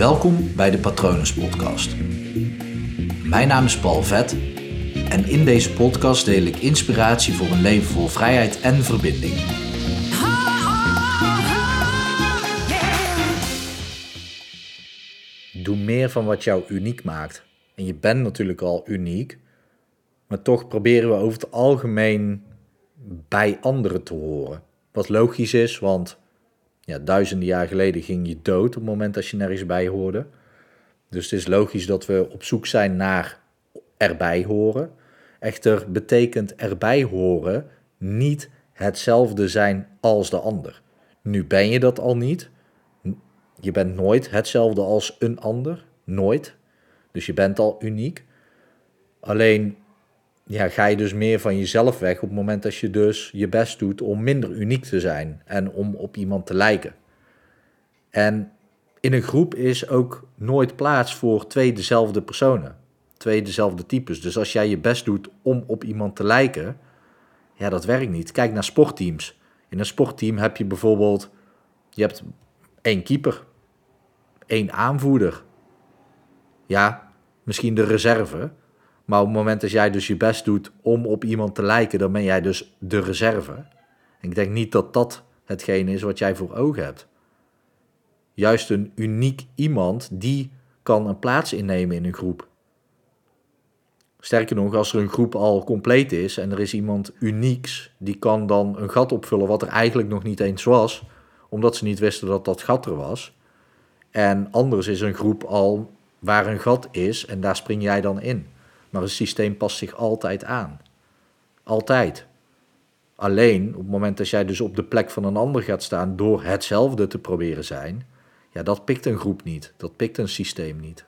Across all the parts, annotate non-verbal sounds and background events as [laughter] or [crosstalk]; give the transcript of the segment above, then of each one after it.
Welkom bij de Patronus Podcast. Mijn naam is Paul Vet en in deze podcast deel ik inspiratie voor een leven vol vrijheid en verbinding. Doe meer van wat jou uniek maakt. En je bent natuurlijk al uniek, maar toch proberen we over het algemeen bij anderen te horen. Wat logisch is, want ja, duizenden jaar geleden ging je dood op het moment dat je nergens bij hoorde. Dus het is logisch dat we op zoek zijn naar erbij horen. Echter betekent erbij horen niet hetzelfde zijn als de ander. Nu ben je dat al niet. Je bent nooit hetzelfde als een ander. Nooit. Dus je bent al uniek. Alleen ja, ga je dus meer van jezelf weg op het moment dat je dus je best doet om minder uniek te zijn en om op iemand te lijken. En in een groep is ook nooit plaats voor twee dezelfde personen, twee dezelfde types. Dus als jij je best doet om op iemand te lijken, ja, dat werkt niet. Kijk naar sportteams. In een sportteam heb je bijvoorbeeld, je hebt één keeper, één aanvoerder. Ja, misschien de reserve, maar op het moment dat jij dus je best doet om op iemand te lijken, dan ben jij dus de reserve. En ik denk niet dat dat hetgeen is wat jij voor ogen hebt. Juist een uniek iemand die kan een plaats innemen in een groep. Sterker nog, als er een groep al compleet is en er is iemand unieks, die kan dan een gat opvullen wat er eigenlijk nog niet eens was, omdat ze niet wisten dat dat gat er was. En anders is een groep al waar een gat is en daar spring jij dan in. Maar het systeem past zich altijd aan. Altijd. Alleen op het moment dat jij dus op de plek van een ander gaat staan door hetzelfde te proberen zijn, ja, dat pikt een groep niet. Dat pikt een systeem niet.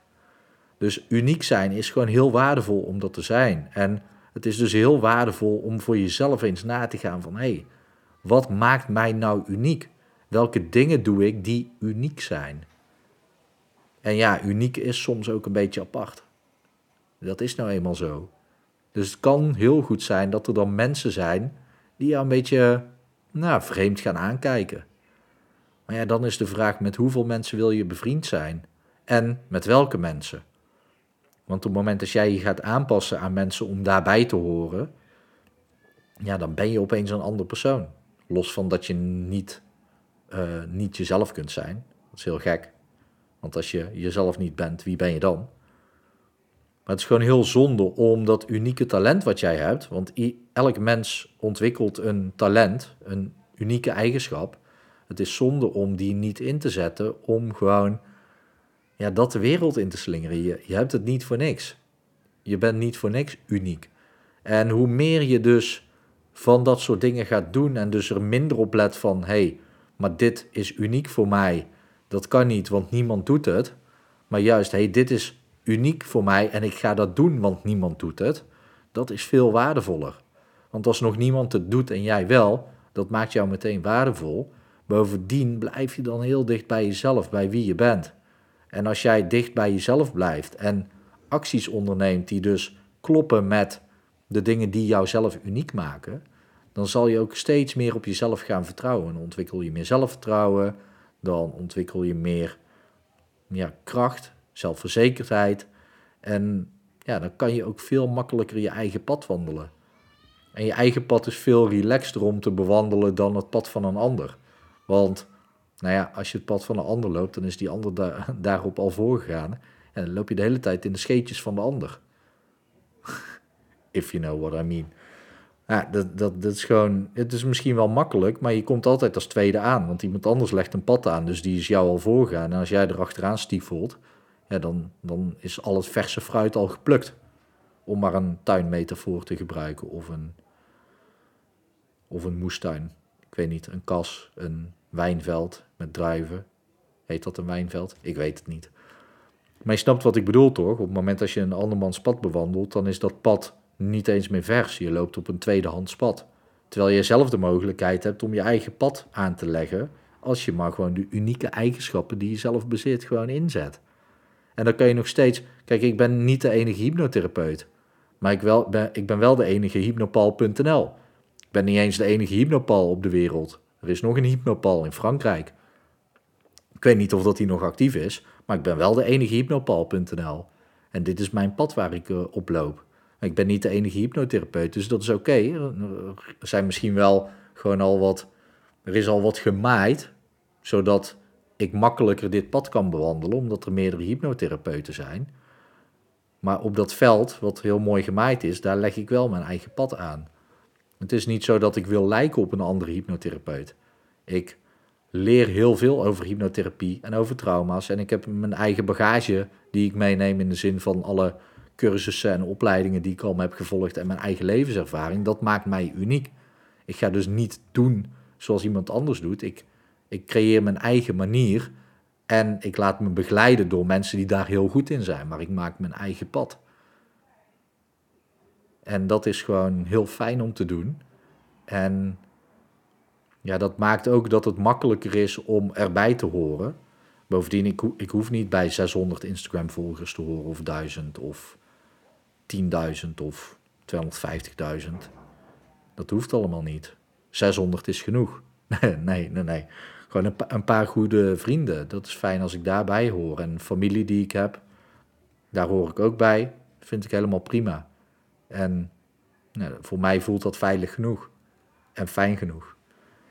Dus uniek zijn is gewoon heel waardevol om dat te zijn. En het is dus heel waardevol om voor jezelf eens na te gaan van hé, hey, wat maakt mij nou uniek? Welke dingen doe ik die uniek zijn? En ja, uniek is soms ook een beetje apart. Dat is nou eenmaal zo. Dus het kan heel goed zijn dat er dan mensen zijn die jou een beetje nou, vreemd gaan aankijken. Maar ja, dan is de vraag met hoeveel mensen wil je bevriend zijn? En met welke mensen? Want op het moment dat jij je gaat aanpassen aan mensen om daarbij te horen, ja, dan ben je opeens een ander persoon. Los van dat je niet, uh, niet jezelf kunt zijn. Dat is heel gek. Want als je jezelf niet bent, wie ben je dan? Maar het is gewoon heel zonde om dat unieke talent wat jij hebt, want elk mens ontwikkelt een talent, een unieke eigenschap. Het is zonde om die niet in te zetten, om gewoon ja, dat de wereld in te slingeren. Je, je hebt het niet voor niks. Je bent niet voor niks uniek. En hoe meer je dus van dat soort dingen gaat doen en dus er minder op let van, hé, hey, maar dit is uniek voor mij, dat kan niet, want niemand doet het. Maar juist, hé, hey, dit is uniek voor mij en ik ga dat doen, want niemand doet het, dat is veel waardevoller. Want als nog niemand het doet en jij wel, dat maakt jou meteen waardevol. Bovendien blijf je dan heel dicht bij jezelf, bij wie je bent. En als jij dicht bij jezelf blijft en acties onderneemt die dus kloppen met de dingen die jouzelf uniek maken, dan zal je ook steeds meer op jezelf gaan vertrouwen. Dan ontwikkel je meer zelfvertrouwen, dan ontwikkel je meer ja, kracht, zelfverzekerdheid. En ja, dan kan je ook veel makkelijker je eigen pad wandelen. En je eigen pad is veel relaxter om te bewandelen dan het pad van een ander. Want, nou ja, als je het pad van een ander loopt, dan is die ander daar, [laughs] daarop al voorgegaan. En dan loop je de hele tijd in de scheetjes van de ander. [laughs] If you know what I mean. Ja, dat, dat, dat is gewoon, het is misschien wel makkelijk, maar je komt altijd als tweede aan. Want iemand anders legt een pad aan, dus die is jou al voorgegaan. En als jij er achteraan stiefelt, ja, dan, dan is al het verse fruit al geplukt. Om maar een tuinmetafoor te gebruiken of een, of een moestuin. Ik weet niet, een kas, een wijnveld met druiven. Heet dat een wijnveld? Ik weet het niet. Maar je snapt wat ik bedoel toch? Op het moment dat je een andermans pad bewandelt, dan is dat pad niet eens meer vers. Je loopt op een tweedehands pad. Terwijl je zelf de mogelijkheid hebt om je eigen pad aan te leggen, als je maar gewoon de unieke eigenschappen die je zelf bezit gewoon inzet. En dan kan je nog steeds. Kijk, ik ben niet de enige hypnotherapeut. Maar ik, wel, ben, ik ben wel de enige hypnopal.nl. Ik ben niet eens de enige hypnopal op de wereld. Er is nog een hypnopal in Frankrijk. Ik weet niet of dat die nog actief is, maar ik ben wel de enige hypnopal.nl. En dit is mijn pad waar ik uh, op loop. Ik ben niet de enige hypnotherapeut, dus dat is oké. Er zijn misschien wel gewoon al wat. Er is al wat gemaaid, zodat ik makkelijker dit pad kan bewandelen, omdat er meerdere hypnotherapeuten zijn. Maar op dat veld, wat heel mooi gemaaid is, daar leg ik wel mijn eigen pad aan. Het is niet zo dat ik wil lijken op een andere hypnotherapeut. Ik leer heel veel over hypnotherapie en over trauma's. En ik heb mijn eigen bagage die ik meeneem in de zin van alle cursussen en opleidingen die ik al heb gevolgd en mijn eigen levenservaring. Dat maakt mij uniek. Ik ga dus niet doen zoals iemand anders doet. Ik, ik creëer mijn eigen manier en ik laat me begeleiden door mensen die daar heel goed in zijn. Maar ik maak mijn eigen pad. En dat is gewoon heel fijn om te doen. En ja, dat maakt ook dat het makkelijker is om erbij te horen. Bovendien, ik, ik hoef niet bij 600 Instagram-volgers te horen, of 1000, of 10.000, of 250.000. Dat hoeft allemaal niet. 600 is genoeg. [laughs] nee, nee, nee. Gewoon een, paar goede vrienden. Dat is fijn als ik daarbij hoor. En familie die ik heb, daar hoor ik ook bij. Vind ik helemaal prima. En nou, voor mij voelt dat veilig genoeg. En fijn genoeg.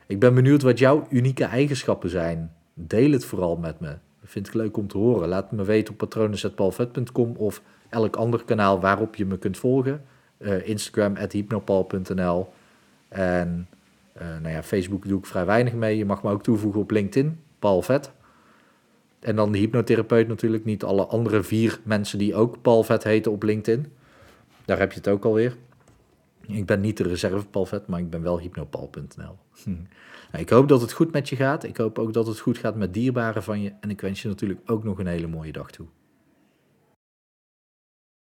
Ik ben benieuwd wat jouw unieke eigenschappen zijn. Deel het vooral met me. Vind ik leuk om te horen. Laat me weten op patronen.palvet.com of elk ander kanaal waarop je me kunt volgen. Uh, Instagram, hypnopal.nl. En nou ja, Facebook doe ik vrij weinig mee. Je mag me ook toevoegen op LinkedIn, Paul Vet. En dan de hypnotherapeut natuurlijk. Niet alle andere vier mensen die ook Paul Vet heten op LinkedIn. Daar heb je het ook alweer. Ik ben niet de reserve Palvet, maar ik ben wel hypnopal.nl. [laughs] Nou, ik hoop dat het goed met je gaat. Ik hoop ook dat het goed gaat met dierbaren van je. En ik wens je natuurlijk ook nog een hele mooie dag toe.